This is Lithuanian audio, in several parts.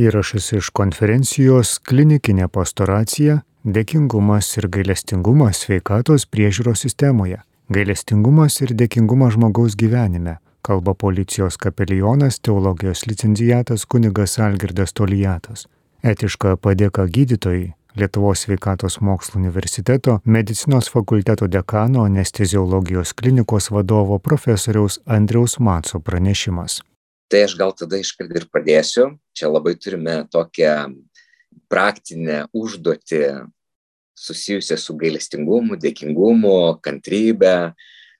Įrašas iš konferencijos Klinikinė pastoracija - dėkingumas ir gailestingumas sveikatos priežiūros sistemoje. Gailestingumas ir dėkingumas žmogaus gyvenime - kalba policijos kapelionas teologijos licencijatas kunigas Algirdas Tolijatas. Etiška padėka gydytojai Lietuvos sveikatos mokslo universiteto medicinos fakulteto dekano anesteziologijos klinikos vadovo profesoriaus Andriaus Matso pranešimas tai aš gal tada iškart ir pradėsiu. Čia labai turime tokią praktinę užduotį susijusią su gailestingumu, dėkingumu, kantrybė,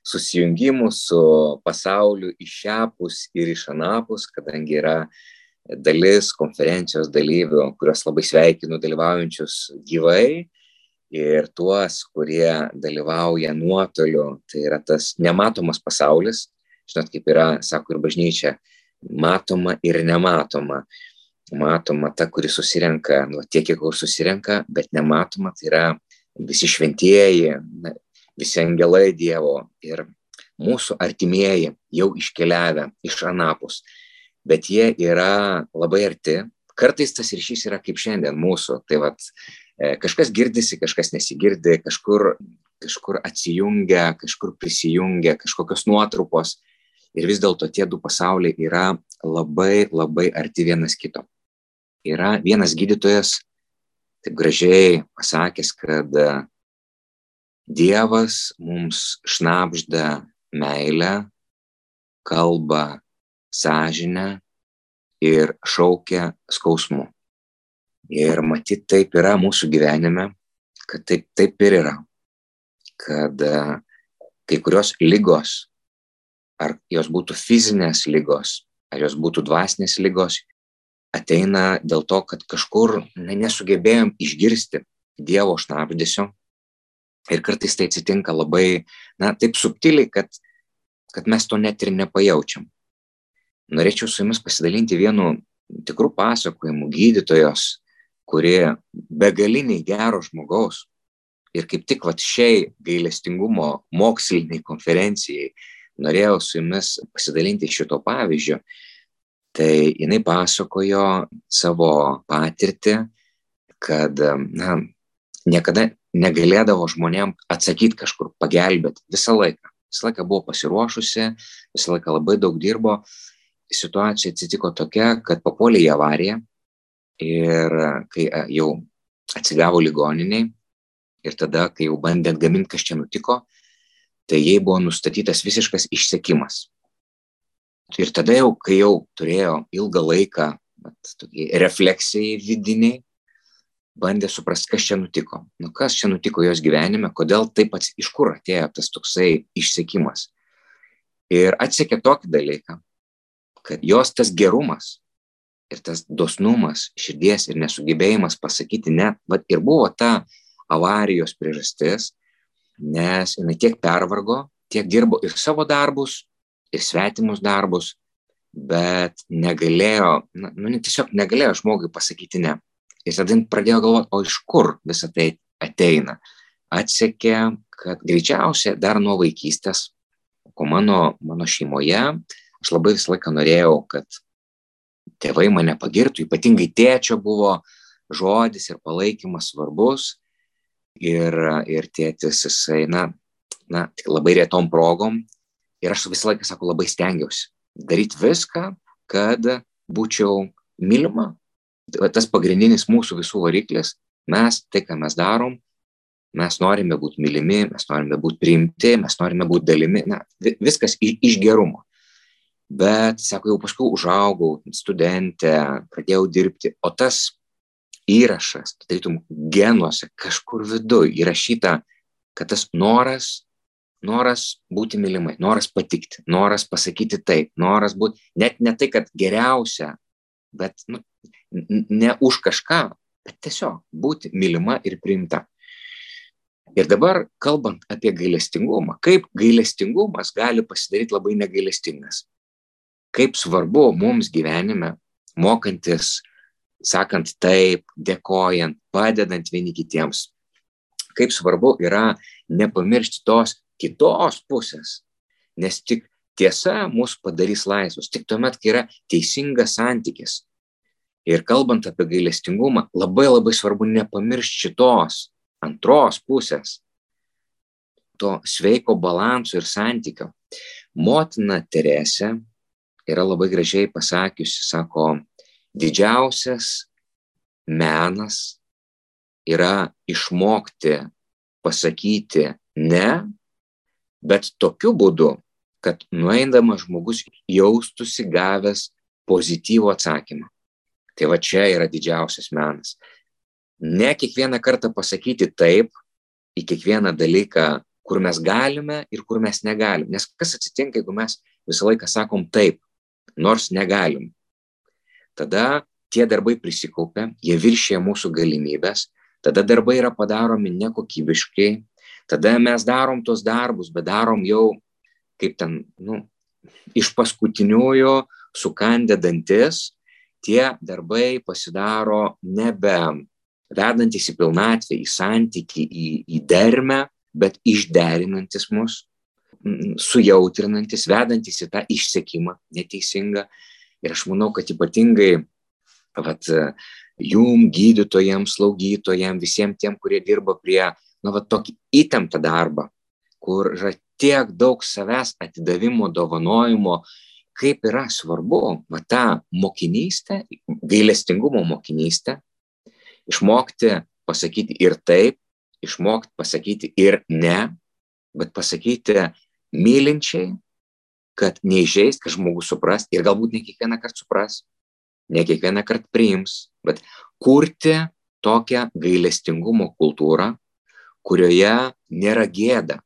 susijungimu su pasauliu iš šiapus ir iš anapus, kadangi yra dalis konferencijos dalyvių, kuriuos labai sveikinu dalyvaujančius gyvai ir tuos, kurie dalyvauja nuotoliu, tai yra tas nematomas pasaulis, žinot, kaip yra, sako ir bažnyčia, matoma ir nematoma. Matoma ta, kuri susirenka, nu, tiek, kiek susirenka, bet nematoma tai yra visi šventieji, visi angelai Dievo ir mūsų artimieji jau iškeliavę iš anapus, bet jie yra labai arti. Kartais tas ryšys yra kaip šiandien mūsų. Tai vad, e, kažkas girdisi, kažkas nesigirdi, kažkur, kažkur atsijungia, kažkur prisijungia, kažkokios nuotrupos ir vis dėlto tie du pasauliai yra labai labai arti vienas kito. Yra vienas gydytojas, taip gražiai pasakęs, kad Dievas mums šnapžda meilę, kalba sąžinę ir šaukia skausmu. Ir matyt, taip yra mūsų gyvenime, kad taip, taip ir yra. Kad kai kurios lygos ar jos būtų fizinės lygos, ar jos būtų dvasinės lygos, ateina dėl to, kad kažkur na, nesugebėjom išgirsti Dievo šnapdėsio. Ir kartais tai atsitinka labai, na, taip subtiliai, kad, kad mes to net ir nepajaučiam. Norėčiau su jumis pasidalinti vienu tikrų pasakojimų gydytojos, kurie begaliniai gero žmogaus. Ir kaip tik va šiai gailestingumo moksliniai konferencijai norėjau su jumis pasidalinti šito pavyzdžio, tai jinai pasakojo savo patirtį, kad na, niekada negalėdavo žmonėm atsakyti kažkur, pagelbėti visą laiką. Visą laiką buvo pasiruošusi, visą laiką labai daug dirbo. Situacija atsitiko tokia, kad papuolė į avariją ir kai jau atsigavo ligoniniai ir tada, kai jau bandė atgaminti, kas čia nutiko, tai jai buvo nustatytas visiškas išsekimas. Ir tada jau, kai jau turėjo ilgą laiką, refleksijai vidiniai, bandė suprasti, kas čia nutiko. Nu, kas čia nutiko jos gyvenime, kodėl taip pats, iš kur atėjo tas toksai išsekimas. Ir atsekė tokį dalyką, kad jos tas gerumas ir tas dosnumas širdies ir nesugebėjimas pasakyti ne, bet ir buvo ta avarijos priežastis, nes jinai tiek pervargo, tiek dirbo ir savo darbus, ir svetimus darbus, bet negalėjo, na, nu, tiesiog negalėjo žmogui pasakyti ne. Ir tada pradėjo galvoti, o iš kur visą tai ateina. Atsekė, kad greičiausiai dar nuo vaikystės, ko mano, mano šeimoje, aš labai visą laiką norėjau, kad tėvai mane pagirtų, ypatingai tėčio buvo žodis ir palaikymas svarbus ir, ir tėtis, jisai, na, na, labai retom progom. Ir aš visą laiką, sako, labai stengiausi daryti viską, kad būčiau mylima. Tas pagrindinis mūsų visų variklis, mes tai, ką mes darom, mes norime būti mylimi, mes norime būti priimti, mes norime būti dalimi, na, viskas iš gerumo. Bet, sako, jau paskui užaugau, studentė, pradėjau dirbti, o tas įrašas, tarytum genuose, kažkur viduje įrašyta, kad tas noras, noras būti mylimai, noras patikti, noras pasakyti taip, noras būti, net ne tai, kad geriausia, bet nu, ne už kažką, bet tiesiog būti mylima ir priimta. Ir dabar, kalbant apie gailestingumą, kaip gailestingumas gali pasidaryti labai negailestingas. Kaip svarbu mums gyvenime, mokantis sakant taip, dėkojant, padedant vieni kitiems. Kaip svarbu yra nepamiršti tos kitos pusės, nes tik tiesa mus padarys laisvus, tik tuomet, kai yra teisingas santykis. Ir kalbant apie gailestingumą, labai labai svarbu nepamiršti šitos antros pusės, to sveiko balanso ir santykio. Motina Teresė yra labai gražiai pasakiusi, sako, didžiausias menas yra išmokti pasakyti ne, bet tokiu būdu, kad nueindamas žmogus jaustųsi gavęs pozityvų atsakymą. Tai va čia yra didžiausias menas. Ne kiekvieną kartą pasakyti taip į kiekvieną dalyką, kur mes galime ir kur mes negalim. Nes kas atsitinka, jeigu mes visą laiką sakom taip, nors negalim. Tada tie darbai prisikaupia, jie viršė mūsų galimybės, tada darbai yra padaromi nekokybiškai, tada mes darom tos darbus, bet darom jau, kaip ten, nu, iš paskutiniųjų sukandę dantis, tie darbai pasidaro nebe vedantis į pilnatvę, į santyki, į, į dermę, bet išderinantis mus, sujautrinantis, vedantis į tą išsekimą neteisingą. Ir aš manau, kad ypatingai vat, jum, gydytojams, slaugytojams, visiems tiem, kurie dirba prie, na, va, tokį įtemptą darbą, kur yra tiek daug savęs atidavimo, dovanojimo, kaip yra svarbu, va, tą mokinystę, gailestingumo mokinystę, išmokti pasakyti ir taip, išmokti pasakyti ir ne, bet pasakyti mylinčiai, kad neižeis, kad žmogus supras ir galbūt ne kiekvieną kartą supras, ne kiekvieną kartą priims, bet kurti tokią gailestingumo kultūrą, kurioje nėra gėda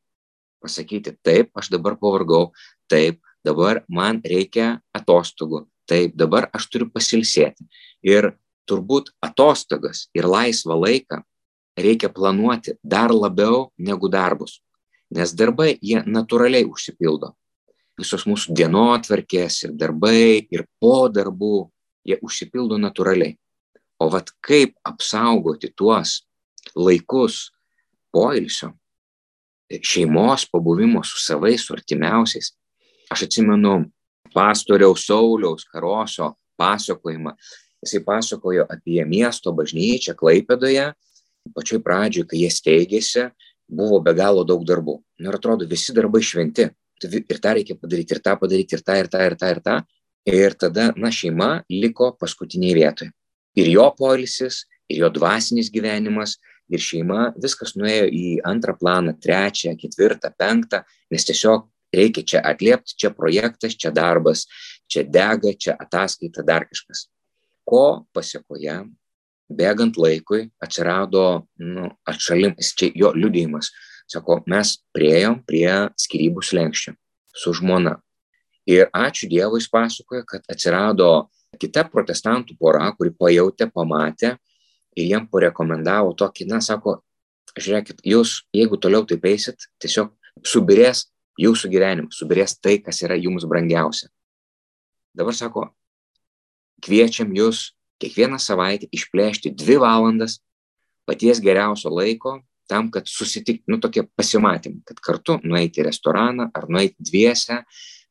pasakyti, taip, aš dabar pavargau, taip, dabar man reikia atostogų, taip, dabar aš turiu pasilsėti. Ir turbūt atostogas ir laisvą laiką reikia planuoti dar labiau negu darbus nes darbai jie natūraliai užsipildo. Visos mūsų dienotvarkės ir darbai ir po darbų jie užsipildo natūraliai. O vad kaip apsaugoti tuos laikus poilsio, šeimos pabuvimo su savais, su artimiausiais. Aš atsimenu pastoriaus Sauliaus Karoso pasakojimą. Jisai pasakojo apie miesto bažnyčią Klaipėdoje, pačioj pradžioje, kai jie steigėsi, buvo be galo daug darbų. Nu, ir atrodo, visi darbai šventi. Ir tą reikia padaryti, ir tą padaryti, ir tą, ir tą, ir tą, ir tą. Ir tada, na, šeima liko paskutiniai vietoje. Ir jo polisis, ir jo dvasinis gyvenimas, ir šeima, viskas nuėjo į antrą planą, trečią, ketvirtą, penktą, nes tiesiog reikia čia atliepti, čia projektas, čia darbas, čia dega, čia ataskaita, dar kažkas. Ko pasiekoje bėgant laikui atsirado nu, atšalimas, čia jo liudėjimas. Sako, mes priejom prie skirybų slengščio su žmona. Ir ačiū Dievui jis pasakoja, kad atsirado kita protestantų pora, kuri pajutė, pamatė ir jiem parekomendavo tokį, na, sako, žiūrėkit, jūs, jeigu toliau taip eisit, tiesiog subirės jūsų gyvenimas, subirės tai, kas yra jums brangiausia. Dabar sako, kviečiam jūs kiekvieną savaitę išplėšti dvi valandas paties geriausio laiko tam, kad susitikti, nu, tokie pasimatymai, kad kartu nueiti į restoraną ar nueiti dviese,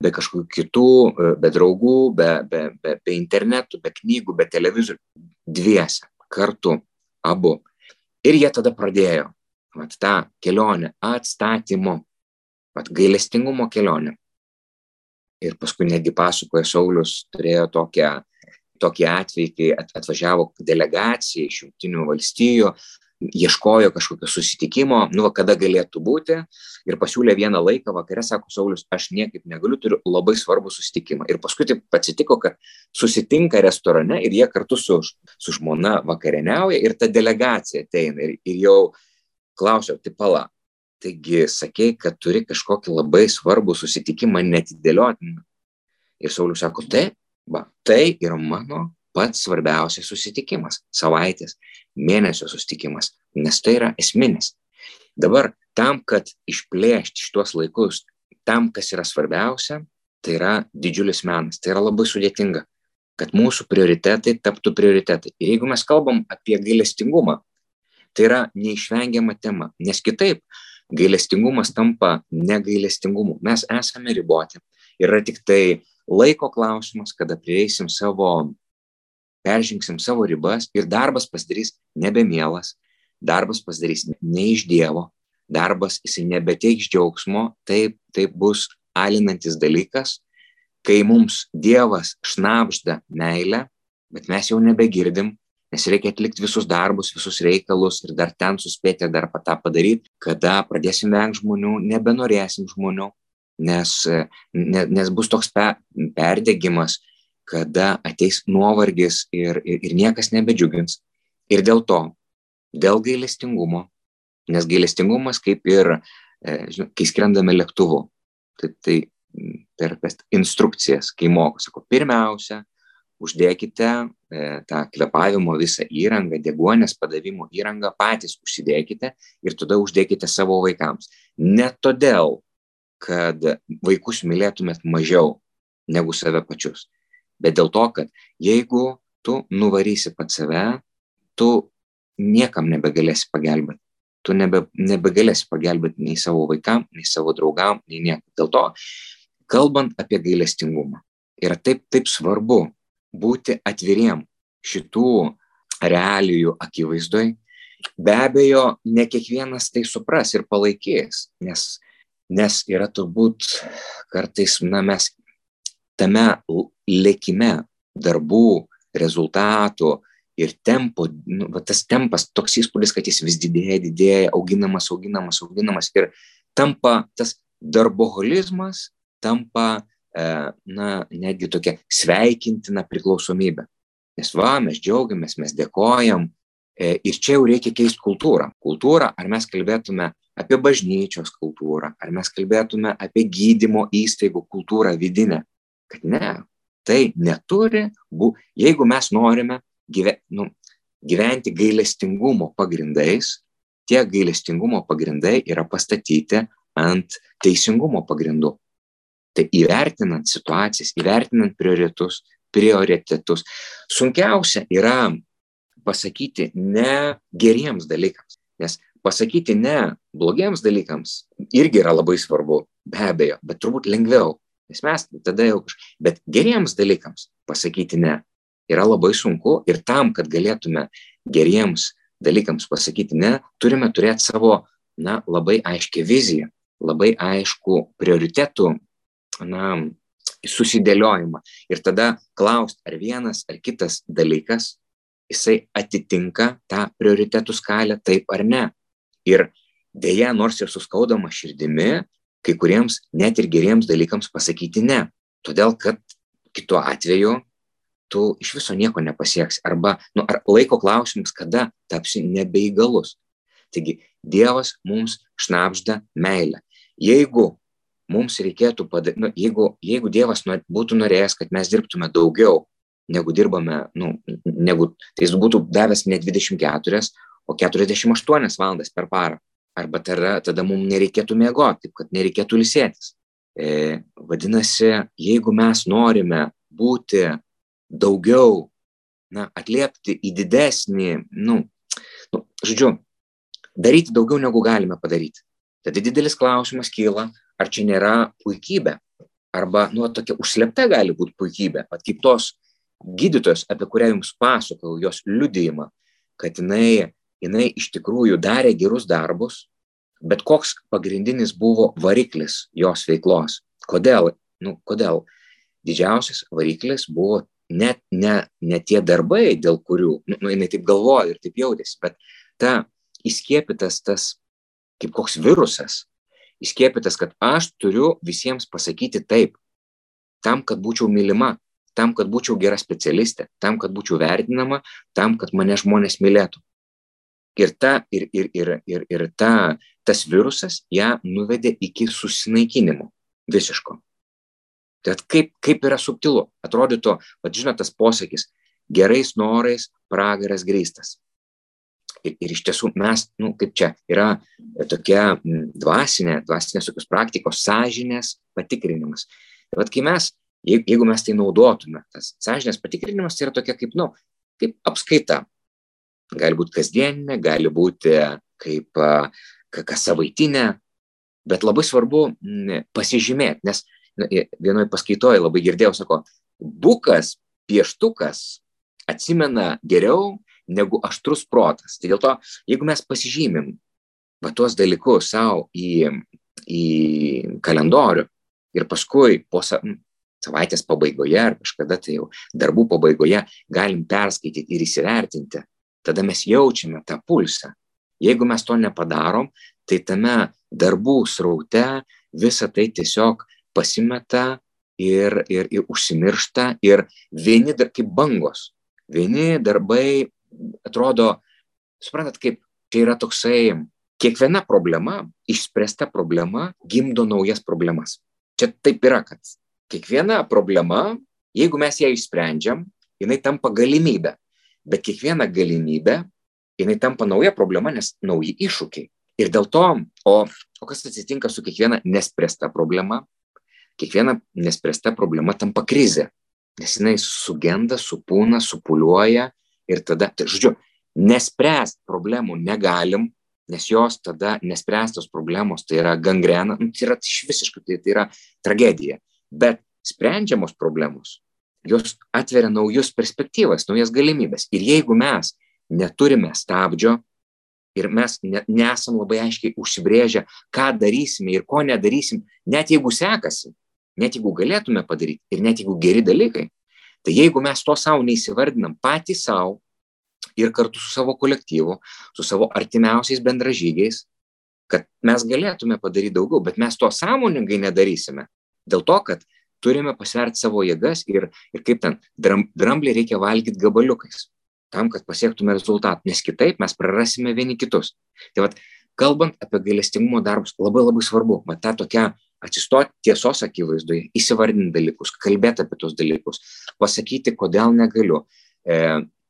be kažkokių kitų, e, be draugų, be, be, be, be internetų, be knygų, be televizorių, dviese, kartu, abu. Ir jie tada pradėjo vat, tą kelionę atstatymo, vat, gailestingumo kelionę. Ir paskui netgi pasakoja Saulis, turėjo tokią tokį atvejį, kai atvažiavo delegacija iš Junktinių valstijų, ieškojo kažkokio susitikimo, nu, kada galėtų būti ir pasiūlė vieną laiką vakare, sako Saulis, aš niekaip negaliu, turiu labai svarbų susitikimą. Ir paskui taip atsitiko, kad susitinka restorane ir jie kartu su, su žmona vakarieniauja ir ta delegacija ateina ir, ir jau klausiau, tai pala. Taigi sakei, kad turi kažkokį labai svarbų susitikimą netidėliotiną. Ir Saulis sako, taip, Va, tai yra mano pats svarbiausias susitikimas - savaitės, mėnesio susitikimas, nes tai yra esminis. Dabar tam, kad išplėšti šitos laikus, tam, kas yra svarbiausia, tai yra didžiulis menas, tai yra labai sudėtinga, kad mūsų prioritetai taptų prioritetai. Ir jeigu mes kalbam apie gailestingumą, tai yra neišvengiama tema, nes kitaip gailestingumas tampa negailestingumu. Mes esame riboti. Yra tik tai laiko klausimas, kada prieisim savo peržengsim savo ribas ir darbas pasidarys nebemielas, darbas pasidarys ne iš Dievo, darbas jisai nebeteiks džiaugsmo, taip, taip bus alinantis dalykas, kai mums Dievas šnapžda meilę, bet mes jau nebegirdim, nes reikia atlikti visus darbus, visus reikalus ir dar ten suspėti dar tą padaryti, kada pradėsim vengti žmonių, nebenorėsim žmonių, nes, ne, nes bus toks pe, perdegimas, kada ateis nuovargis ir, ir, ir niekas nebedžiugins. Ir dėl to, dėl gailestingumo, nes gailestingumas kaip ir, e, žinot, kai skrendame lėktuvu, tai, tai per instrukcijas, kai moko, sako, pirmiausia, uždėkite e, tą kvepavimo visą įrangą, deguonės padavimo įrangą, patys užsidėkite ir tada uždėkite savo vaikams. Ne todėl, kad vaikus mylėtumėt mažiau negu save pačius, bet dėl to, kad jeigu tu nuvarysi pat save, tu niekam nebegalėsi pagelbėti. Tu nebe, nebegalėsi pagelbėti nei savo vaikam, nei savo draugam, nei niekam. Dėl to, kalbant apie gailestingumą, yra taip, taip svarbu būti atviriem šitų realijų akivaizdoj. Be abejo, ne kiekvienas tai supras ir palaikys, nes, nes yra turbūt kartais, na, mes tame lėkime darbų, rezultatų ir tempo, nu, va, tas tempas, toks įspūdis, kad jis vis didėja, didėja, auginamas, auginamas, auginamas ir tampa tas darboholizmas, tampa E, na, netgi tokia sveikintina priklausomybė. Nes va, mes džiaugiamės, mes dėkojam. E, ir čia jau reikia keisti kultūrą. Kultūrą, ar mes kalbėtume apie bažnyčios kultūrą, ar mes kalbėtume apie gydymo įstaigų kultūrą vidinę. Kad ne, tai neturi būti, jeigu mes norime gyve, nu, gyventi gailestingumo pagrindais, tie gailestingumo pagrindai yra pastatyti ant teisingumo pagrindų. Tai įvertinant situacijas, įvertinant prioritetus, prioritetus, sunkiausia yra pasakyti ne geriems dalykams. Nes pasakyti ne blogiems dalykams irgi yra labai svarbu, be abejo, bet turbūt lengviau. Nes mes tada jau bet geriems dalykams pasakyti ne yra labai sunku ir tam, kad galėtume geriems dalykams pasakyti ne, turime turėti savo, na, labai aiškę viziją, labai aišku prioritetų na, susidėliojimą. Ir tada klausti, ar vienas ar kitas dalykas, jisai atitinka tą prioritetų skalę, taip ar ne. Ir dėja, nors ir suskaudama širdimi, kai kuriems net ir geriems dalykams pasakyti ne. Todėl, kad kitu atveju tu iš viso nieko nepasieksi. Arba nu, ar laiko klausimas, kada tapsi nebeįgalus. Taigi Dievas mums šnapžda meilę. Jeigu mums reikėtų padaryti, nu, jeigu, jeigu Dievas nu, būtų norėjęs, kad mes dirbtume daugiau, negu dirbame, nu, negu, tai jis būtų davęs ne 24, o 48 valandas per parą. Arba tada, tada mums nereikėtų taip kad nereikėtų lisėtis. E, vadinasi, jeigu mes norime būti daugiau, na, atliepti į didesnį, nu, nu, žodžiu, daryti daugiau negu galime padaryti. Tada didelis klausimas kyla, ar čia nėra puikybė, arba, nu, tokia užslepta gali būti puikybė, pat kaip tos gydytojos, apie kurią jums pasakojau, jos liudėjimą, kad jinai, jinai iš tikrųjų darė gerus darbus, bet koks pagrindinis buvo variklis jos veiklos. Kodėl? Nu, kodėl? Didžiausias variklis buvo net ne, ne tie darbai, dėl kurių, nu, nu, jinai taip galvoja ir taip jautėsi, bet ta įskiepytas tas kaip koks virusas, įskiepytas, kad aš turiu visiems pasakyti taip, tam, kad būčiau mylima, tam, kad būčiau gera specialistė, tam, kad būčiau vertinama, tam, kad mane žmonės mylėtų. Ir, ta, ir, ir, ir, ir, ir ta, tas virusas ją nuvedė iki susinaikinimo visiško. Tai kaip, kaip yra subtilu, atrodytų, vad žinot, tas posakis, gerais norais pragaras grįstas. Ir, ir iš tiesų mes, nu, kaip čia, yra tokia dvasinė, dvasinės tokios praktikos, sąžinės patikrinimas. Tai vad, kai mes, jeigu mes tai naudotume, tas sąžinės patikrinimas tai yra tokia kaip, nu, kaip apskaita. Gali būti kasdieninė, gali būti kaip kas savaitinė, bet labai svarbu pasižymėti, nes vienoje paskaitoje labai girdėjau, sako, bukas, pieštukas atsimena geriau negu aštrus protas. Tai dėl to, jeigu mes pasižymim va tuos dalykus savo į, į kalendorių ir paskui po savaitės pabaigoje ar kažkada tai jau darbų pabaigoje galim perskaityti ir įsivertinti, tada mes jaučiame tą pulsą. Jeigu mes to nepadarom, tai tame darbų sraute visa tai tiesiog pasimeta ir, ir, ir užsimiršta ir vieni dar kaip bangos, vieni darbai atrodo, suprantat, kaip čia yra toksai, kiekviena problema, išspręsta problema gimdo naujas problemas. Čia taip yra, kad kiekviena problema, jeigu mes ją išsprendžiam, jinai tampa galimybė. Bet kiekviena galimybė, jinai tampa nauja problema, nes nauji iššūkiai. Ir dėl to, o, o kas atsitinka su kiekviena nespręsta problema? Kiekviena nespręsta problema tampa krizė, nes jinai sugenda, supūna, supuliuoja ir tada, tai, žodžiu, nespręst problemų negalim, nes jos tada nespręstos problemos tai yra gangrena, nu, tai yra iš visiškai, tai, tai yra tragedija. Bet sprendžiamos problemos, jos atveria naujus perspektyvas, naujas galimybės. Ir jeigu mes neturime stabdžio ir mes ne, nesam labai aiškiai užsibrėžę, ką darysime ir ko nedarysim, net jeigu sekasi, net jeigu galėtume padaryti ir net jeigu geri dalykai, tai jeigu mes to savo neįsivardinam patys savo ir kartu su savo kolektyvu, su savo artimiausiais bendražygiais, kad mes galėtume padaryti daugiau, bet mes to sąmoningai nedarysime. Dėl to, kad turime pasverti savo jėgas ir, ir kaip ten, dram, dramblį reikia valgyti gabaliukais, tam, kad pasiektume rezultatą, nes kitaip mes prarasime vieni kitus. Tai vad, kalbant apie gailestingumo darbus, labai labai svarbu, va tą tokią atsistoti tiesos akivaizdoje, įsivardinti dalykus, kalbėti apie tos dalykus, pasakyti, kodėl negaliu, e,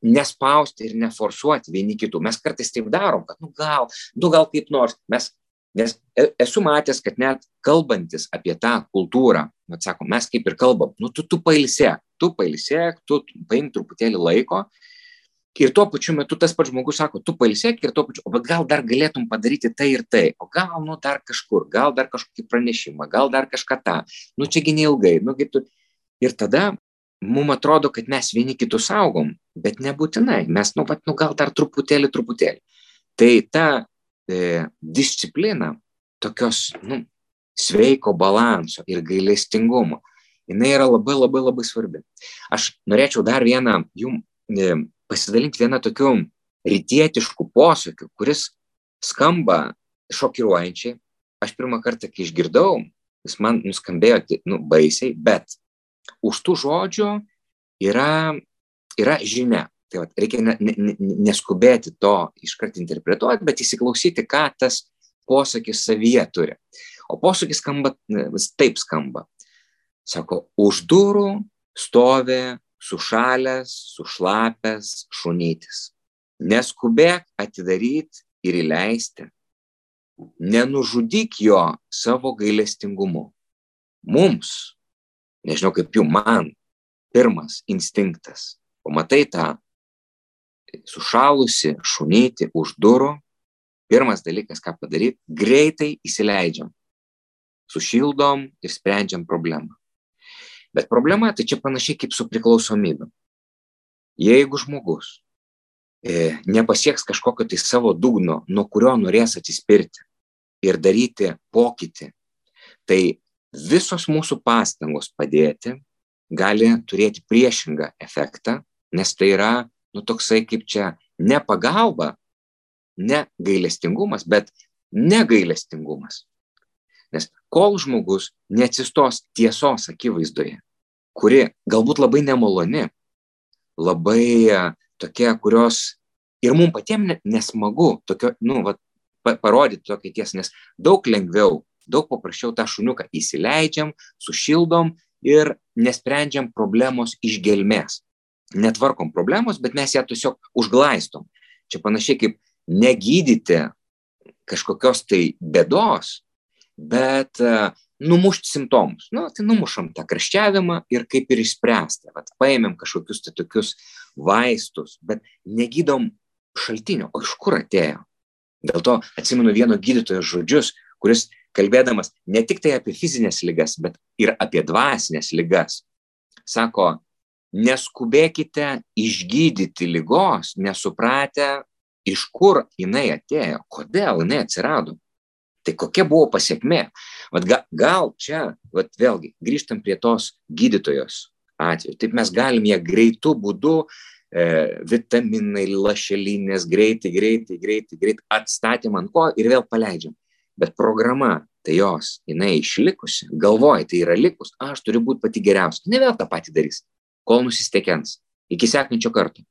nespausti ir neforsuoti vieni kitų. Mes kartais taip darom, kad, nu gal, nu gal kaip nors. Mes, nes e, esu matęs, kad net kalbantis apie tą kultūrą, mat sako, mes kaip ir kalbam, nu tu, tu pailsėk, tu pailsėk, tu paim truputėlį laiko. Ir tuo pačiu metu tas pats žmogus sako, tu pailsėk ir tuo pačiu, o bet gal dar galėtum padaryti tai ir tai, o gal, nu, dar kažkur, gal dar kažkokį pranešimą, gal dar kažką tą, nu, čiagi neilgai, nu, kaip tu. Ir tada mums atrodo, kad mes vieni kitus saugom, bet nebūtinai. Mes, nu, vat, nu gal dar truputėlį, truputėlį. Tai ta e, disciplina tokios, nu, sveiko balanso ir gailestingumo, jinai yra labai labai labai svarbi. Aš norėčiau dar vieną jum e, pasidalinti vieną tokių rytietiškų posakių, kuris skamba šokiruojančiai. Aš pirmą kartą, kai išgirdau, jis man nuskambėjo nu, baisiai, bet už tų žodžių yra, yra žinia. Tai va, reikia ne, ne, neskubėti to iškart interpretuoti, bet įsiklausyti, ką tas posakis savyje turi. O posakis skamba, taip skamba. Sako, už durų stovi sušalęs, sušlapęs šunytis. Neskubėk atidaryti ir įleisti. Nenužudyk jo savo gailestingumu. Mums, nežinau kaip jų, man pirmas instinktas, pamatai tą sušalusi šunyti už durų, pirmas dalykas, ką padaryti, greitai įsileidžiam, sušildom ir sprendžiam problemą. Bet problema tai čia panašiai kaip su priklausomybė. Jeigu žmogus e, nepasieks kažkokio tai savo dugno, nuo kurio norės atsispirti ir daryti pokytį, tai visos mūsų pastangos padėti gali turėti priešingą efektą, nes tai yra, nu, toksai kaip čia ne pagalba, ne gailestingumas, bet negailestingumas. Nes kol žmogus neatsistos tiesos akivaizdoje, kuri galbūt labai nemaloni, labai e, tokia, kurios ir mums patiems nesmagu, tokio, nu, va, parodyti tokią tiesą, nes daug lengviau daug paprasčiau tą šuniuką įsileidžiam, sušildom ir nesprendžiam problemos iš gelmės. Netvarkom problemos, bet mes ją tiesiog užglaistom. Čia panašiai kaip negydyti kažkokios tai bėdos, bet uh, numušti simptomus. Nu, tai numušam tą kraščiavimą ir kaip ir išspręsti. Vat paėmėm kažkokius tai tokius vaistus, bet negydom šaltinio, o iš kur atėjo. Dėl to atsimenu vieno gydytojo žodžius, kuris kalbėdamas ne tik tai apie fizinės lygas, bet ir apie dvasinės lygas. Sako, neskubėkite išgydyti lygos, nesupratę, iš kur jinai atėjo, kodėl jinai atsirado. Tai kokia buvo pasiekmė? Vat ga, gal čia, vat vėlgi, grįžtam prie tos gydytojos atveju. Taip mes galim ją greitų būdų, e, vitaminai, lašelinės, greitai, greitai, greitai, greitai atstatėm ant ko ir vėl paleidžiam. Bet programa, tai jos, jinai išlikusi, galvoja, tai yra likus, aš turiu būti pati geriausia. Ne vėl tą patį darys kol nusistekens. Iki sekančio karto.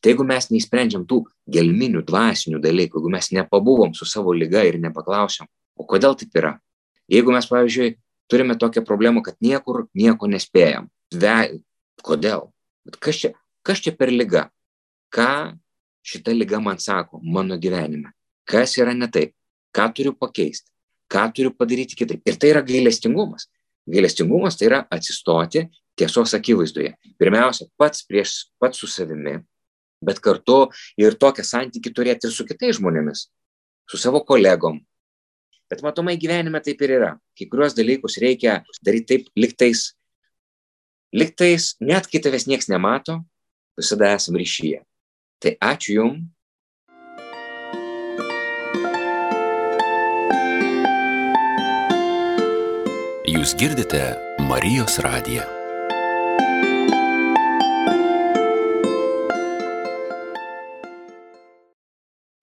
Tai jeigu mes neįsprendžiam tų gelminių, dvasinių dalykų, jeigu mes nepabuvom su savo lyga ir nepaklausiam, o kodėl taip yra? Jeigu mes, pavyzdžiui, turime tokią problemą, kad niekur nieko nespėjam, ve, kodėl? Bet kas čia, kas čia per lyga? Ką šita lyga man sako mano gyvenime? Kas yra ne taip? Ką turiu pakeisti? Ką turiu padaryti kitaip? Ir tai yra gailestingumas. Gailestingumas tai yra atsistoti tiesos akivaizdoje. Pirmiausia, pats prieš pats su savimi, bet kartu ir tokią santykių turėti ir su kitais žmonėmis, su savo kolegom. Bet matomai gyvenime taip ir yra. Kai kuriuos dalykus reikia daryti taip, liktais, liktais, net kai tavęs niekas nemato, visada esam ryšyje. Tai ačiū Jums. Jūs girdite Marijos radiją.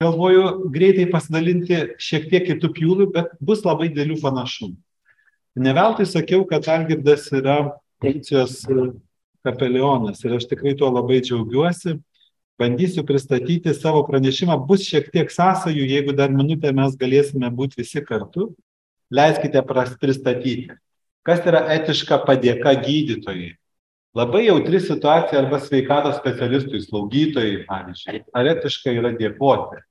Galvoju greitai pasidalinti šiek tiek kitų pjūvių, bet bus labai dėlių panašumų. Ne veltui sakiau, kad Algirdas yra policijos kapelionas ir aš tikrai tuo labai džiaugiuosi. Bandysiu pristatyti savo pranešimą, bus šiek tiek sąsajų, jeigu dar minutę mes galėsime būti visi kartu. Leiskite pristatyti. Kas yra etiška padėka gydytojai? Labai jautri situacija arba sveikatos specialistui, slaugytojai, pavyzdžiui. Ar etiška yra dėkoti?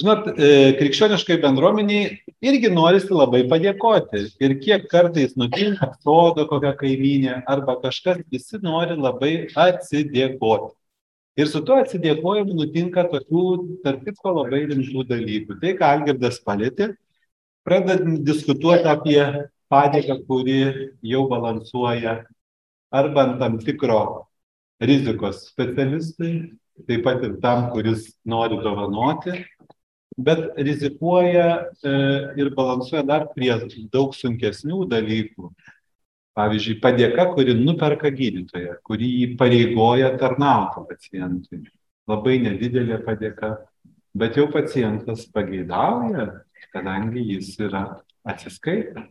Žinot, e, krikščioniškai bendruomeniai irgi norisi labai padėkoti. Ir kiek kartais nutinka, sodo kokia kaiminė arba kažkas, visi nori labai atsidėkoti. Ir su tuo atsidėkojimu nutinka tokių, tarp kitko, labai rimtų dalykų. Tai, ką Algirdas palėtė, pradedant diskutuoti apie padėką, kuri jau balansuoja arba ant tam tikro rizikos specialistui, taip pat ir tam, kuris nori dovanoti, bet rizikuoja e, ir balansuoja dar prie daug sunkesnių dalykų. Pavyzdžiui, padėka, kuri nuperka gydytoją, kuri jį pareigoja tarnauti pacientui. Labai nedidelė padėka, bet jau pacientas pageidauja, kadangi jis yra atsiskaitęs.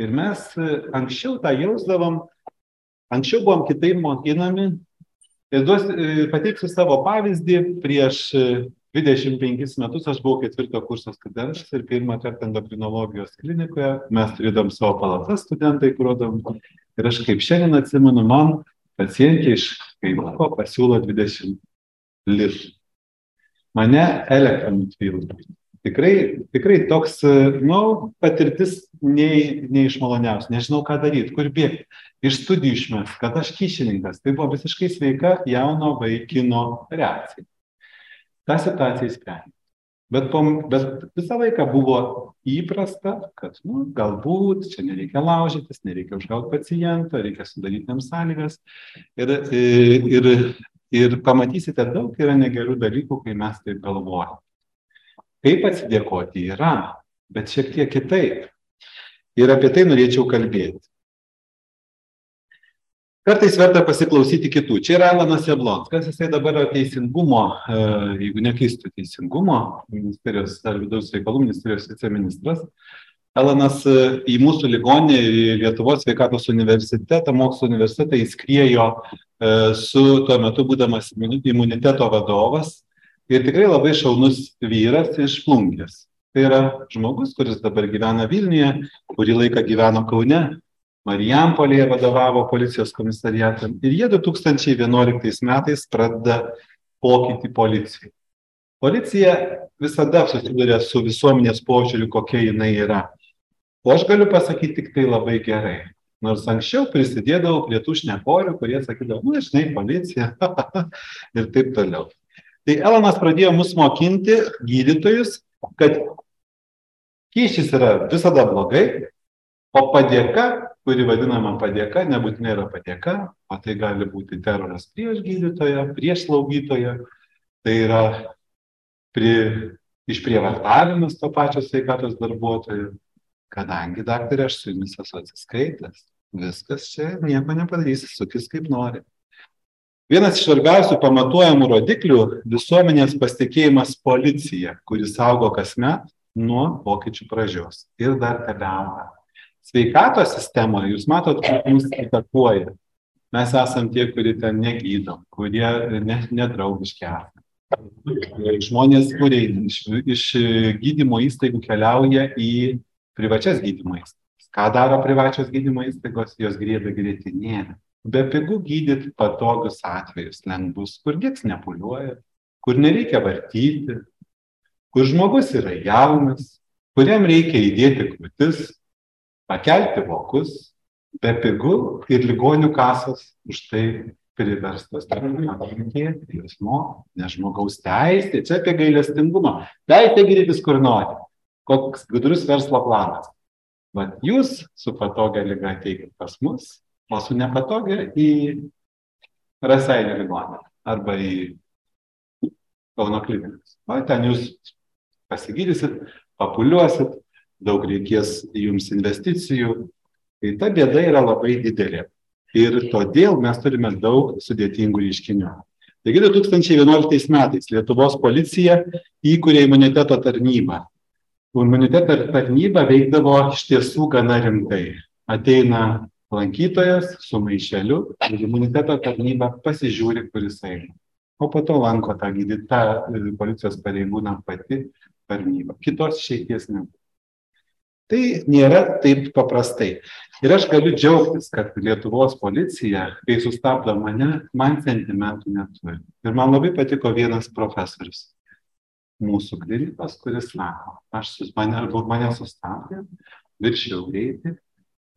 Ir mes e, anksčiau tą jausdavom, anksčiau buvom kitaip mokinami. Ir duos, e, pateiksiu savo pavyzdį prieš 25 metus aš buvau ketvirto kurso studentas ir pirmą kartą endokrinologijos klinikoje mes turėdavom savo palatas studentai kuruodavom ir aš kaip šiandien atsimenu man pacientė iš kaimuko pasiūlo 20 litų. Mane elektrą nutvildo. Tikrai, tikrai toks, nu, patirtis nei, nei iš maloniausių. Nežinau, ką daryti, kur bėgti. Iš studijų išmes, kad aš kyšininkas. Tai buvo visiškai sveika jauno vaikino reakcija tą situaciją įsprendė. Bet, po, bet visą laiką buvo įprasta, kad nu, galbūt čia nereikia laužytis, nereikia užgauti paciento, reikia sudaryti jam sąlygas. Ir, ir, ir pamatysite, daug yra negerų dalykų, kai mes taip galvojame. Kaip atsidėkoti yra, bet šiek tiek kitaip. Ir apie tai norėčiau kalbėti. Kartais verta pasiklausyti kitų. Čia yra Alanas Jablonskas, jisai dabar yra teisingumo, e, jeigu nekeistu, teisingumo ministerijos ar vidaus reikalų ministerijos viceministras. Alanas e, į mūsų ligonį, į Lietuvos sveikatos universitetą, mokslo universitetą įskriejo e, su tuo metu būdamas imuniteto vadovas ir tikrai labai šaunus vyras iš plungės. Tai yra žmogus, kuris dabar gyvena Vilniuje, kurį laiką gyveno Kaune, Marijampolėje vadovavo policijos komisariatam ir jie 2011 metais pradeda pokytį policijai. Policija visada susiduria su visuomenės požiūriu, kokia jinai yra. O aš galiu pasakyti tik tai labai gerai. Nors anksčiau prisidėdavau prie tų šnekorių, kurie sakydavo, nu, žinai, policija ir taip toliau. Tai Elonas pradėjo mus mokinti, gydytojus, kad kyšis yra visada blogai, O padėka, kuri vadinama padėka, nebūtinai yra padėka, o tai gali būti teroras prieš gydytoją, prieš slaugytoją, tai yra pri, išprievartavimas to pačio sveikatos darbuotojo, kadangi daktarė aš su jumis esu atsiskaitęs, viskas čia nieko nepadarysi, sukis kaip nori. Vienas iš svarbiausių pamatuojamų rodiklių - visuomenės pasitikėjimas policija, kuris augo kasmet nuo pokyčių pradžios ir dar tebeauga. Sveikatos sistemoje jūs matot, kaip mus įtakuoja. Mes esam tie, kurie ten negydom, kurie ne, nedraugiški esame. Žmonės, kurie iš, iš gydymo įstaigų keliauja į privačias gydymo įstaigas. Ką daro privačios gydymo įstaigos, jos griebia grėtinėlę. Be pigų gydyti patogius atvejus, lengvus, kur nieks nepuliuoja, kur nereikia vartyti, kur žmogus yra jaunas, kuriam reikia įdėti krūtis, pakelti vokus, be pigų ir ligonių kasos už tai priverstas mokėti jausmo, nes žmogaus teisė, čia apie gailestingumą. Teisė gydytis kur nori. Koks gudrus verslo planas. Vat jūs su patogia lyga ateikit pas mus, o su nepatogia į Rasainio ligoninę arba į Kauno klinikas. O ten jūs pasigydysit, papuliuosit, daug reikės jums investicijų. Tai ta bėda yra labai didelė. Ir todėl mes turime daug sudėtingų reiškinių. Taigi 2011 metais Lietuvos policija įkūrė imuniteto tarnybą. Imuniteto tarnyba veikdavo iš tiesų gana rimtai. Ateina lankytojas su maišeliu ir imuniteto tarnyba pasižiūri, kuris eina. O po to lanko tą gydytą policijos pareigūną pati tarnyba. Kitos išeities nebūtų. Tai nėra taip paprastai. Ir aš galiu džiaugtis, kad Lietuvos policija, kai sustabdo mane, man sentimentų neturi. Ir man labai patiko vienas profesorius mūsų klinikos, kuris sako, aš sus, mane, mane sustabdė, viršiau greitį,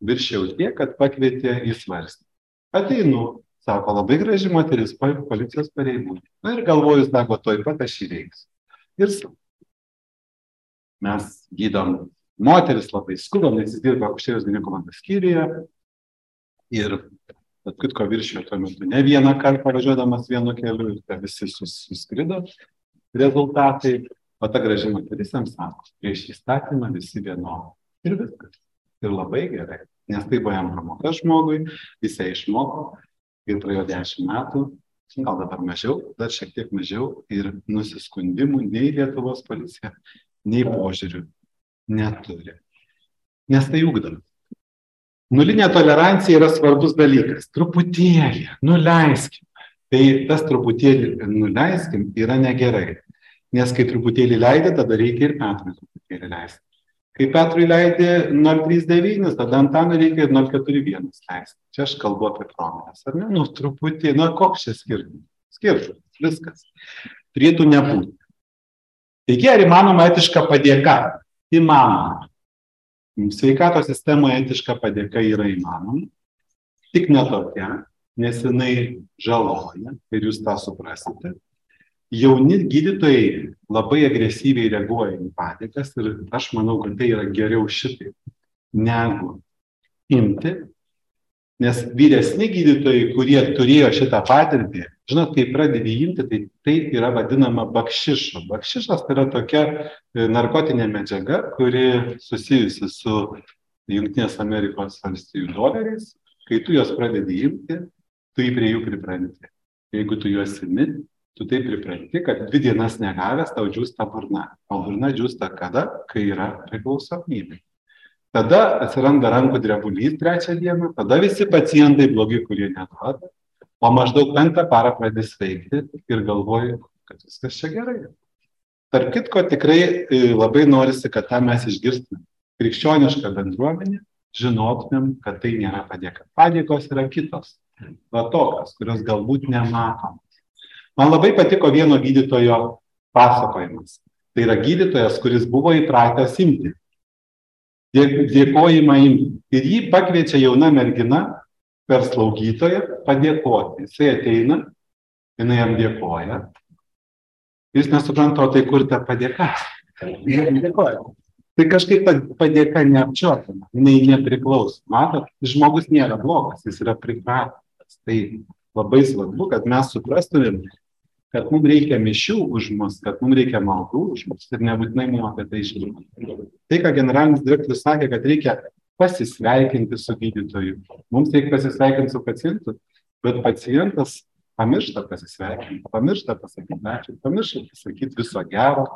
viršiau tiek, kad pakvietė į svarstymą. Ateinu, sako, labai graži moteris, policijos pareigūnė. Na ir galvoju, sako, toj pat aš įveiksiu. Ir mes gydom moteris labai skubam, nes jis dirba akušerijos gynekologijos skyriuje. Ir, bet kitko viršijo tuo metu ne vieną kartą važiuodamas vienu keliu ir visi sus, suskrido rezultatai. O ta graži moteris jam sako, prieš įstatymą visi vienodi. Ir viskas. Ir labai gerai. Nes tai buvo jam pamoka žmogui, jisai išmoko ir praėjo dešimt metų, gal dabar mažiau, dar šiek tiek mažiau ir nusiskundimų nei Lietuvos policija, nei požiūrių neturi. Nes tai ugdom. Nulinė tolerancija yra svarbus dalykas. Truputėlį, nuleiskim. Tai tas truputėlį nuleiskim yra negerai. Nes kai truputėlį leidė, tada reikia ir Petrui truputėlį leisti. Kai Petrui leidė 039, tada Antanui reikia ir 041 leisti. Čia aš kalbu apie promilės, ar ne? Nu, truputį, na, koks čia skirtumas? Skirtumas, viskas. Turėtų nebūti. Taigi, ar įmanoma etiška padėka? įmanoma. Sveikatos sistemoje etiška padėka yra įmanoma, tik ne tokia, nes jinai žaloja ir jūs tą suprasite. Jauni gydytojai labai agresyviai reaguoja į padėkas ir aš manau, kad tai yra geriau šitai, negu imti Nes vyresni gydytojai, kurie turėjo šitą patirtį, žinot, kai pradedi imti, tai tai yra vadinama bakšišu. Bakšišas tai yra tokia e, narkotinė medžiaga, kuri susijusi su Junktinės Amerikos valstybių doleriais. Kai tu juos pradedi imti, tu jį prie jų pripranti. Jeigu tu juos imi, tu taip pripranti, kad dvi dienas negavęs tau džiūsta burna. O burna džiūsta kada, kai yra priklausomybė. Tada atsiranda rankų drebulys trečią dieną, tada visi pacientai blogi, kurie neduoda, o maždaug penktą parą pradės veikti ir galvoju, kad viskas čia gerai. Tark kitko, tikrai e, labai norisi, kad tą mes išgirstume. Krikščioniška bendruomenė, žinotumėm, kad tai nėra padėka. Padėkos yra kitos, va tokios, kurios galbūt nematomos. Man labai patiko vieno gydytojo pasakojimas. Tai yra gydytojas, kuris buvo įpratęs imti dėkojimą imti. Ir jį pakviečia jauna mergina per slaugytoją padėkoti. Jisai ateina, jinai jam dėkoja. Jis nesupranta, o tai kur ta padėka. Tai kažkaip padėka neapčiuopiama, jinai nepriklauso. Matot, žmogus nėra blogas, jis yra pripratęs. Tai labai svarbu, kad mes suprastumėm, kad mums reikia mišių už mus, kad mums reikia maldų už mus ir nebūtinai mums apie tai žinoma. Tai, ką generalinis direktorius sakė, kad reikia pasisveikinti su gydytoju. Mums reikia pasisveikinti su pacientu, bet pacientas pamiršta pasisveikinti, pamiršta pasakyti ačiū, pamiršta pasakyti viso gero,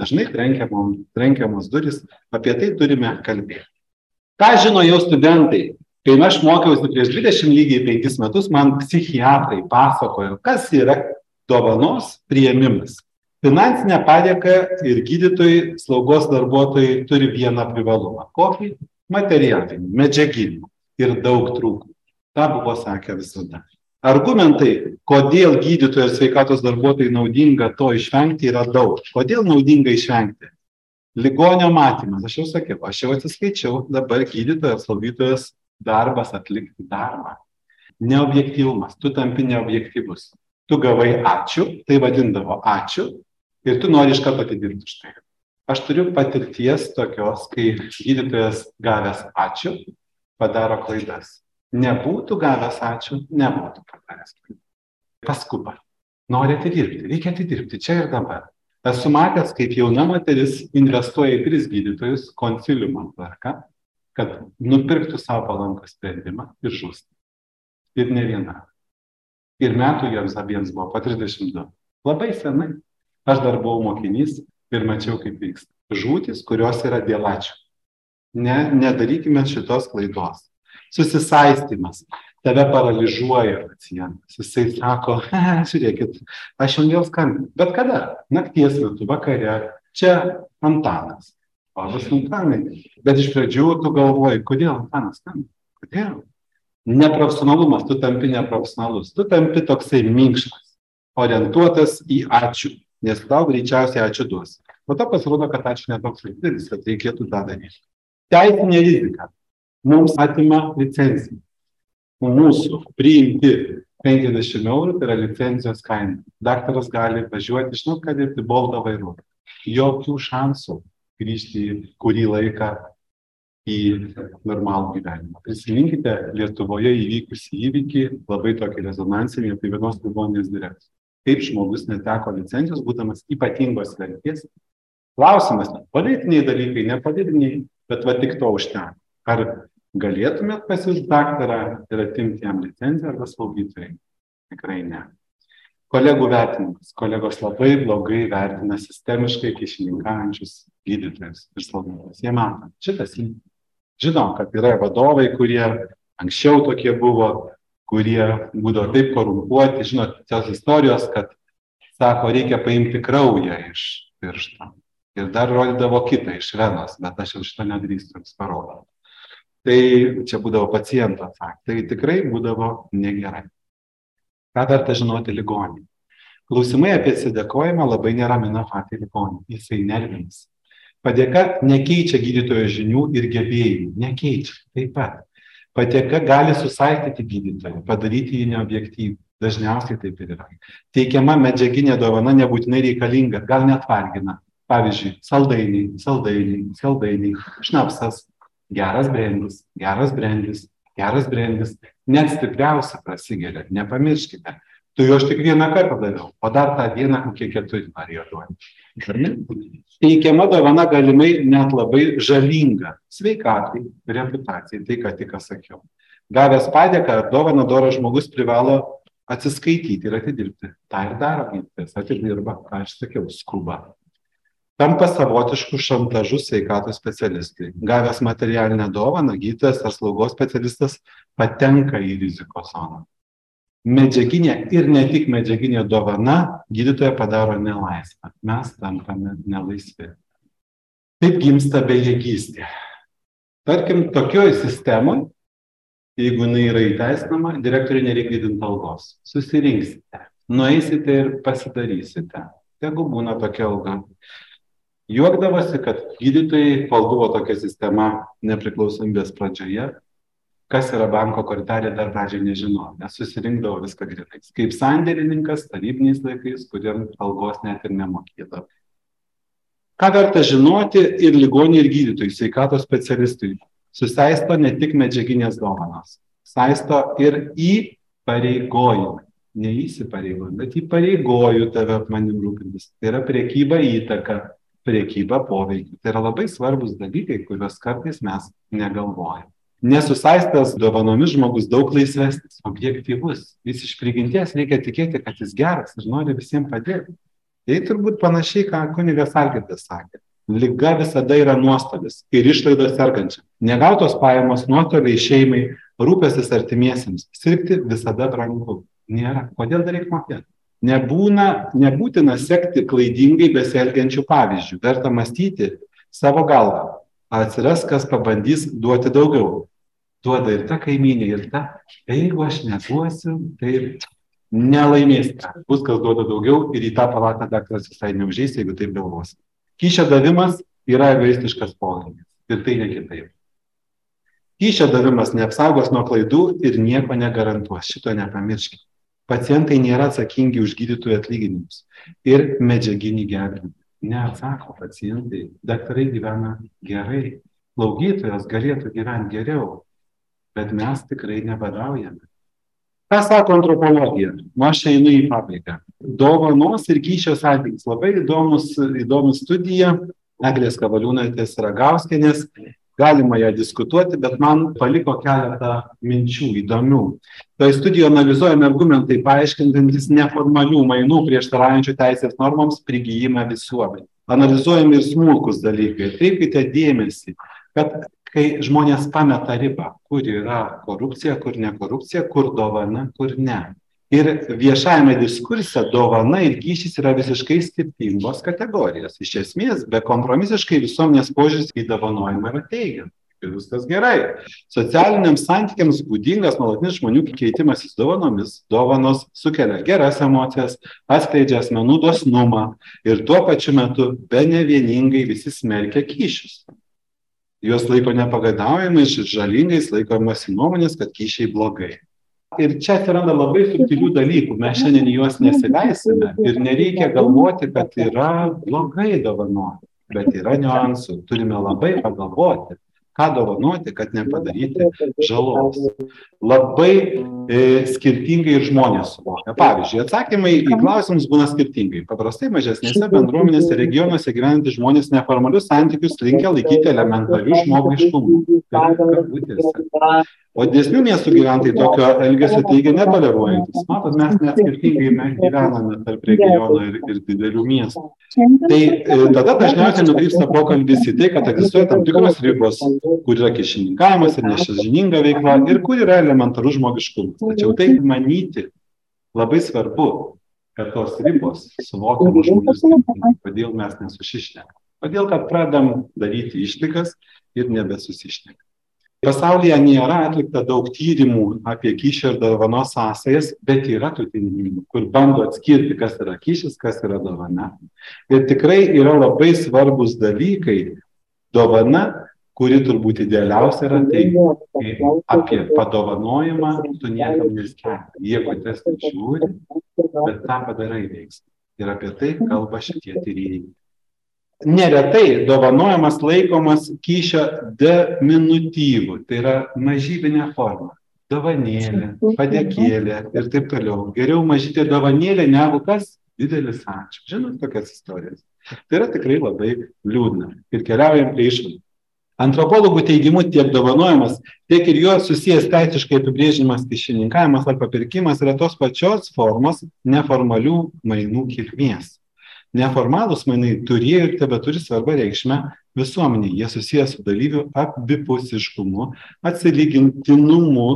dažnai trenkiamos, trenkiamos duris, apie tai turime kalbėti. Ką žino jau studentai? Kai aš mokiausi prieš 20 lygiai 5 metus, man psichiatrai pasakojo, kas yra dovanos prieimimas. Finansinė padėka ir gydytojai, slaugos darbuotojai turi vieną privalumą. Kokį? Materialinį, medžiaginį ir daug trūkumų. Ta buvo sakę visada. Argumentai, kodėl gydytojai ir sveikatos darbuotojai naudinga to išvengti, yra daug. Kodėl naudinga išvengti? Ligonio matymas, aš jau sakiau, aš jau atsiskaičiau, dabar gydytojas, slaugytojas darbas atlikti darbą. Neobjektyvumas, tu tampi neobjektyvus. Tu gavai ačiū, tai vadindavo ačiū ir tu nori iš karto atidirbti už tai. Aš turiu patirties tokios, kai gydytojas gavęs ačiū padaro klaidas nebūtų gavęs ačiū, nebūtų padaręs klaidų. Paskuba. Nori atidirbti, reikia atidirbti čia ir dabar. Esu matęs, kaip jauna moteris investuoja į tris gydytojus konsiliumo tvarka, kad nupirktų savo palankų sprendimą ir žūsti. Ir ne viena. Ir metų jiems abiems buvo po 32. Labai senai. Aš dar buvau mokinys ir mačiau, kaip vyksta. Žūtis, kurios yra dėl ačiū. Ne, nedarykime šitos klaidos susisaistymas. Tave paralyžiuoja pacientas. Jisai sako, žiūrėkit, aš jums vėl skambinu. Bet kada? Nakties metu, vakare. Čia Antanas. Labas Antanai. Bet iš pradžių tu galvoji, kodėl Antanas skambina? Kodėl? Neprofesionalumas, tu tampi neprofesionalus. Tu tampi toksai minkštas, orientuotas į ačiū. Nes tau greičiausiai ačiū duos. Po to pasirodo, kad ačiū netoks didelis, kad reikėtų tą daryti. Teisinė rizika mums atima licenciją. Mūsų priimti 50 eurų tai yra licencijos kaina. Daktaras gali važiuoti, žinot, kad dirbti boltą vairuoti. Jokių šansų grįžti kurį laiką į normalų gyvenimą. Prisiminkite Lietuvoje įvykusį įvykį, labai tokį rezonansinį apie vienos ligoninės direktorių. Kaip žmogus neteko licencijos, būdamas ypatingos vertės. Klausimas, politiniai dalykai, nepolitiniai, bet va tik to užtenka. Ar galėtumėt pasiūsti daktarą ir atimti jam licenciją arba slaugytojai? Tikrai ne. Kolegų vertinimas. Kolegos labai blogai vertina sistemiškai kišininkaujančius gydytojus ir slaugytojus. Jie mato, šitas įvykis. Žinom, kad yra vadovai, kurie anksčiau tokie buvo, kurie būdavo taip korumpuoti. Žinot, tos istorijos, kad sako, reikia paimti kraują iš piršto. Ir dar rodydavo kitą iš venos, bet aš jau šitą nedrįstu jums parodyti tai čia būdavo paciento atsakymas. Tai tikrai būdavo negerai. Ką verta žinoti ligonį? Klausimai apie atsidėkojimą labai neramina patį ligonį. Jisai nervinis. Padėka nekeičia gydytojo žinių ir gebėjimų. Nekeičia. Taip pat. Padėka gali susaistyti gydytoją, padaryti jį neobjektyvų. Dažniausiai taip ir yra. Teikiama medžiaginė dovana nebūtinai reikalinga, gal net vargina. Pavyzdžiui, saldainiai, saldainiai, saldainiai, šnapsas, geras brendis, geras brendis, geras brendis, net stipriausia prasigeria, nepamirškite. Tu jo aš tik vieną kartą daviau, o dar tą dieną kokie keturi norėjo duoti. Teikiama dovana galimai net labai žalinga sveikatai, reputacijai, tai ką tik sakiau. Gavęs padėką ar dovaną doras žmogus privalo atsiskaityti ir atidirbti. Ta ir daro gydytojas, atidirba, ką aš sakiau, skuba tampa savotišku šantažu sveikatos specialistui. Gavęs materialinę dovaną, gydytojas ar slaugos specialistas patenka į rizikos zoną. Medžiaginė ir ne tik medžiaginė dovana gydytoją padaro nelaisvą. Mes tampame nelaisvi. Taip gimsta bejėgystė. Tarkim, tokioj sistemoje, jeigu jinai yra įteisinama, direktoriui nereikia didinti algos. Susirinksite, nueisite ir pasidarysite. Jeigu būna tokia alga juokdavosi kad gydytojai kol buvo tokia sistema nepriklausomybės pradžioje kas yra banko kortelė dar pradžioj nežinojo nes susirinkdavo viską grynais kaip sandėlininkas tarybiniais laikais kuriem algos net ir nemokėdavo Ką verta žinoti ir ligoniai, ir gydytojai, sveikatos specialistui. Susaisto ne tik medžiaginės dovanos, saisto ir įpareigojimai. Neįsipareigoju, bet įpareigoju tave manim rūpintis. Tai yra priekyba įtaka, priekyba poveikiu. Tai yra labai svarbus dalykai, kuriuos kartais mes negalvojame. Nesusaistęs dovanomis žmogus daug laisvesnis, objektyvus. Jis iš prigimties reikia tikėti, kad jis geras ir nori visiems padėti. Tai turbūt panašiai, ką kunigas Algirdas sakė. Liga visada yra nuostolis ir išlaidos sergančiam. Negautos pajamos nuostoliai šeimai, rūpestis artimiesiems. Sirgti visada brangu. Nėra. Kodėl dar reikia mokėti? Nebūna, nebūtina sekti klaidingai besielgiančių pavyzdžių. Verta mąstyti savo galvą. Atsiras, kas pabandys duoti daugiau. Duoda ir ta kaiminė, ir ta. Jeigu aš neduosiu, tai nelaimėsite. Bus kas duoda daugiau ir į tą palatą daktaras visai neužeis, jeigu taip galvos. Kyšio davimas yra egoistiškas poreikis ir tai ne kitaip. Kyšio davimas neapsaugos nuo klaidų ir nieko negarantuos. Šito nepamirškite. Pacientai nėra atsakingi už gydytojų atlyginimus ir medžiaginį gelbėjimą. Neatsako pacientai. Daktarai gyvena gerai. Slaugytojas galėtų gyventi geriau, bet mes tikrai nebadaujame. Ką sako antropologija? Nu, aš einu į pabaigą. Dovanos ir kyšio santykis. Labai įdomus, įdomus studija. Eglės Kavaliūnaitės Ragauskinės. Galima ją diskutuoti, bet man paliko keletą minčių įdomių. Toje studijoje analizuojami argumentai paaiškintantis neformalių mainų prieštaraujančių teisės normoms prigijimą visuomenį. Analizuojami ir smulkus dalykai. Atkreipkite dėmesį, kad kai žmonės pameta ribą, kur yra korupcija, kur ne korupcija, kur dovana, kur ne. Ir viešajame diskurse dovana ir kyšys yra visiškai skirtingos kategorijos. Iš esmės, be kompromisiškai visuomenės požiūris į dovanojimą yra teigiamas. Ir viskas gerai. Socialiniams santykiams būdingas nuolatinis žmonių keitimasis dovanomis. Dovanos sukelia geras emocijas, atskleidžia asmenų dosnumą ir tuo pačiu metu be ne vieningai visi smerkia kyšius juos laiko nepagadaujamais ir žalingais, laikomasi nuomonės, kad kyšiai blogai. Ir čia atsiranda labai subtilių dalykų, mes šiandien juos nesileisime ir nereikia galvoti, kad yra blogai dovanoti, bet yra niuansų, turime labai pagalvoti, ką dovanoti, kad nepadaryti žalos. Labai e, skirtingai ir žmonės suvokia. Pavyzdžiui, atsakymai į klausimus būna skirtingai. Paprastai mažesnėse bendruomenėse regionuose gyventi žmonės neformalius santykius linkia laikyti elementarių žmogiškumų. O didesnių miestų gyventojai tokio elgesio teigia netoleruojantis. Matot, mes net skirtingai gyvename tarp regiono ir, ir didelių miestų. Tai e, tada dažniausiai nukrypsta pokalbis į tai, kad egzistuoja tam tikros ribos, kur yra kišininkavimas ir nešižininga veikla ir kur yra elementarus žmogiškumas. Tačiau tai manyti labai svarbu, kad tos ribos suvokiamos žmonės, kodėl mes nesusišnekame. Kodėl, kad pradam daryti išlygas ir nebesusišnekame. Pasaulyje nėra atlikta daug tyrimų apie kyšio ir dovanos sąsajas, bet yra tų tyrimų, kur bando atskirti, kas yra kyšis, kas yra dovana. Ir tikrai yra labai svarbus dalykai. Dovana, kuri turbūt idealiausia yra tai, apie padovanojimą tu niekam neskelbi. Jie patys žiūri, bet tą padarai veiksmą. Ir apie tai kalba šitie tyrėjai neretai dovanojimas laikomas kyšio diminutyvu, tai yra mažybinė forma. Dovanėlė, padėkėlė ir taip toliau. Geriau mažytė dovanėlė negu kas didelis ačiū. Žinot tokias istorijas. Tai yra tikrai labai liūdna. Ir keliaujam prie išvadų. Antropologų teigimu tiek dovanojimas, tiek ir jo susijęs teisiškai apibrėžimas kišininkavimas ar papirkimas yra tos pačios formos neformalių mainų kilmės neformalūs mainai turėjo ir tebeturi svarbą reikšmę visuomeniai. Jie susijęs su dalyvių abipusiškumu, atsilygintinumu,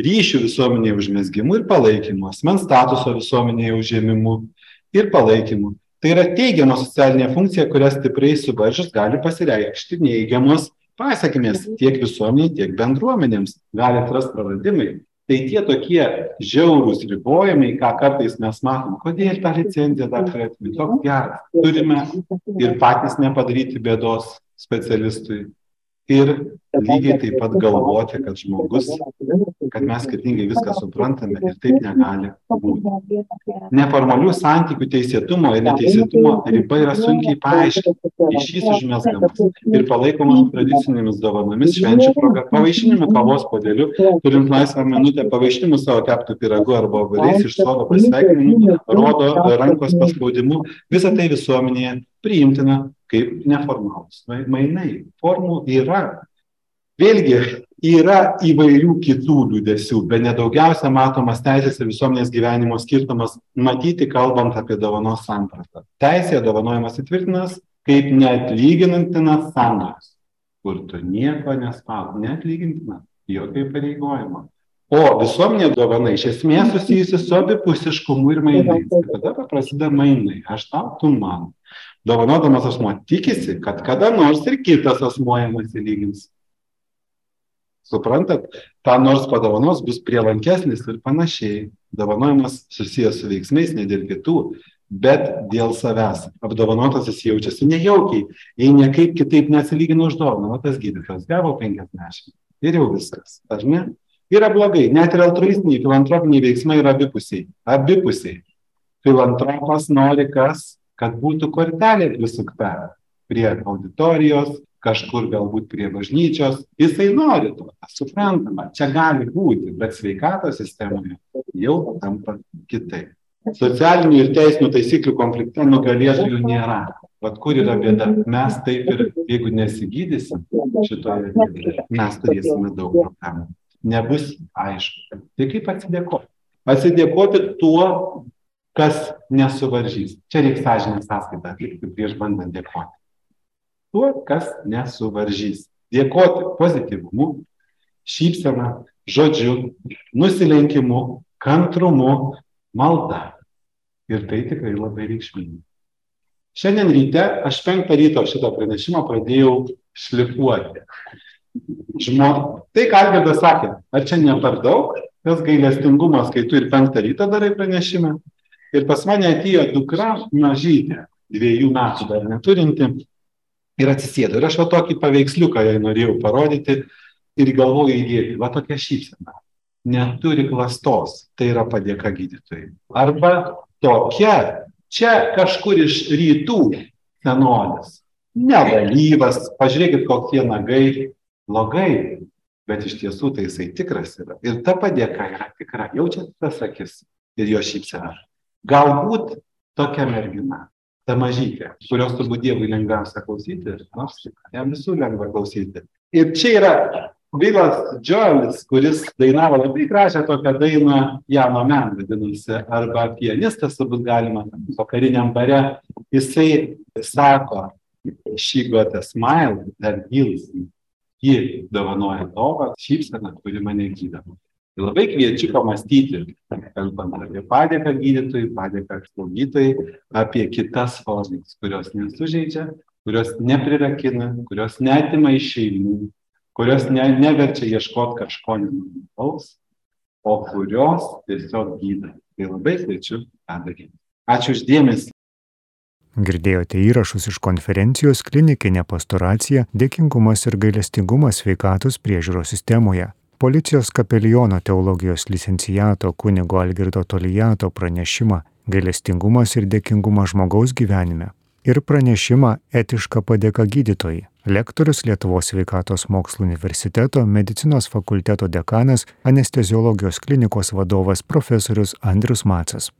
ryšių visuomenėje užmėsgimu ir palaikymu, asmens statuso visuomenėje užėmimu ir palaikymu. Tai yra teigiama socialinė funkcija, kurią stipriai suvaržus gali pasireikšti neįgiamos pasiekmės tiek visuomeniai, tiek bendruomenėms. Gali atrasti praradimai tai tie tokie žiaurūs ribojimai, ką kartais mes matom, kodėl tą licenciją turėtų būti toks geras. Turime ir patys nepadaryti bėdos specialistui. ir lygiai taip pat galvoti, kad žmogus, kad mes skirtingai viską suprantame ir taip negali būti. Neformalių santykių teisėtumo ir neteisėtumo riba yra sunkiai paaiškinti. Išys užmesgamas ir palaikomas tradicinėmis dovanomis švenčių proga. Pavaišinimu kavos podeliu, turint laisvą minutę, pavaišinimu savo keptų piragų arba obeliais iš sodo pasveikinimu, rodo rankos paspaudimu. Visą tai visuomenėje priimtina kaip neformalūs mainai. Formų yra. Vėlgi, yra įvairių kitų liūdėsių, bet nedaugiausia matomas teisės ir visuomenės gyvenimo skirtumas matyti, kalbant apie dovanos sampratą. Teisėje dovanojimas įtvirtinas kaip neatlyginantinas sandoris, kur tu nieko nespaudai, neatlygintinas, jokio įpareigojimo. O visuomenė dovana iš esmės susijusi su abipusiškumu ir mainais. Tada prasideda mainai. Aš tau, tu man. Dovanodamas asmuo tikisi, kad kada nors ir kitas asmuo jam atsilygins. Suprantat, tą nors padovanos bus prielankesnis ir panašiai. Dovanojimas susijęs su veiksmais ne dėl kitų, bet dėl savęs. Apdovanotas jis jaučiasi nejaukiai, jei niekaip kitaip neatsilygina už dovaną. O tas gydytojas gavo 50 ir jau viskas. Ar ne? Yra blogai. Net ir altruistiniai, filantropiniai veiksmai yra abipusiai. Abipusiai. Filantropas nori kas? kad būtų kortelė prisukta prie auditorijos, kažkur galbūt prie bažnyčios. Jisai nori to, suprantama, čia gali būti, bet sveikatos sistemoje jau tampa kitaip. Socialinių ir teisinių taisyklių konflikte nugalėtojų nėra. Vat kur yra bėda? Mes taip ir, jeigu nesigydysim šitoje vietoje, mes turėsime daug problemų. Nebus aišku. Tai kaip atsidėkoti? Atsidėkoti tuo, kas nesuvaržys. Čia reikia sąžinę sąskaitą atlikti prieš bandant dėkoti. Tuo, kas nesuvaržys. Dėkoti pozityvumu, šypsena, žodžiu, nusilenkimu, kantrumu, malda. Ir tai tikrai labai reikšminga. Šiandien ryte aš penktą ryto šitą pranešimą pradėjau šlifuoti. Žmo... Tai ką Algirdas sakė, ar čia ne per daug, tas gailestingumas, kai tu ir penktą rytą darai pranešimą, Ir pas mane atėjo dukra mažytė, dviejų metų dar neturinti, ir atsisėdo. Ir aš va tokį paveiksliuką jai norėjau parodyti ir galvoju įdėti, va tokia šypsena. Neturi klastos, tai yra padėka gydytojai. Arba tokia, čia kažkur iš rytų senolis, nevalyvas, pažiūrėkit, kokie nagai, logai, bet iš tiesų tai jisai tikras yra. Ir ta padėka yra tikra, jaučiat tas akis ir jo šypsena. Galbūt tokia mergina, ta mažytė, kurios turbūt Dievui lengviausia klausyti, nors jam visų lengva klausyti. Ir čia yra Vilas Džoelis, kuris dainavo labai gražią tokią dainą Jano Men, vadinasi, arba pianistas, turbūt galima, vakariniam bare, jisai sako, she got a smile heals me. Ji dovanoja dovaną, šypseną, kuri mane gydama. Tai labai kviečiu pamastyti, kalbant apie padėką gydytojui, padėką slaugytojai, apie kitas formas, kurios nesužeidžia, kurios neprirakina, kurios netima iš šeimų, kurios ne, neverčia ieškoti kažko nenormalaus, o kurios tiesiog gydo. Tai labai kviečiu tą daryti. Ačiū uždėmesi. Girdėjote įrašus iš konferencijos klinikinė pastoracija, dėkingumas ir gailestingumas sveikatos priežiūros sistemoje policijos kapeliono teologijos licencijato kunigo Algirdo Tolijato pranešimą gailestingumas ir dėkingumas žmogaus gyvenime ir pranešimą etiška padėka gydytojai. Lektorius Lietuvos sveikatos mokslo universiteto medicinos fakulteto dekanas anesteziologijos klinikos vadovas profesorius Andrius Macas.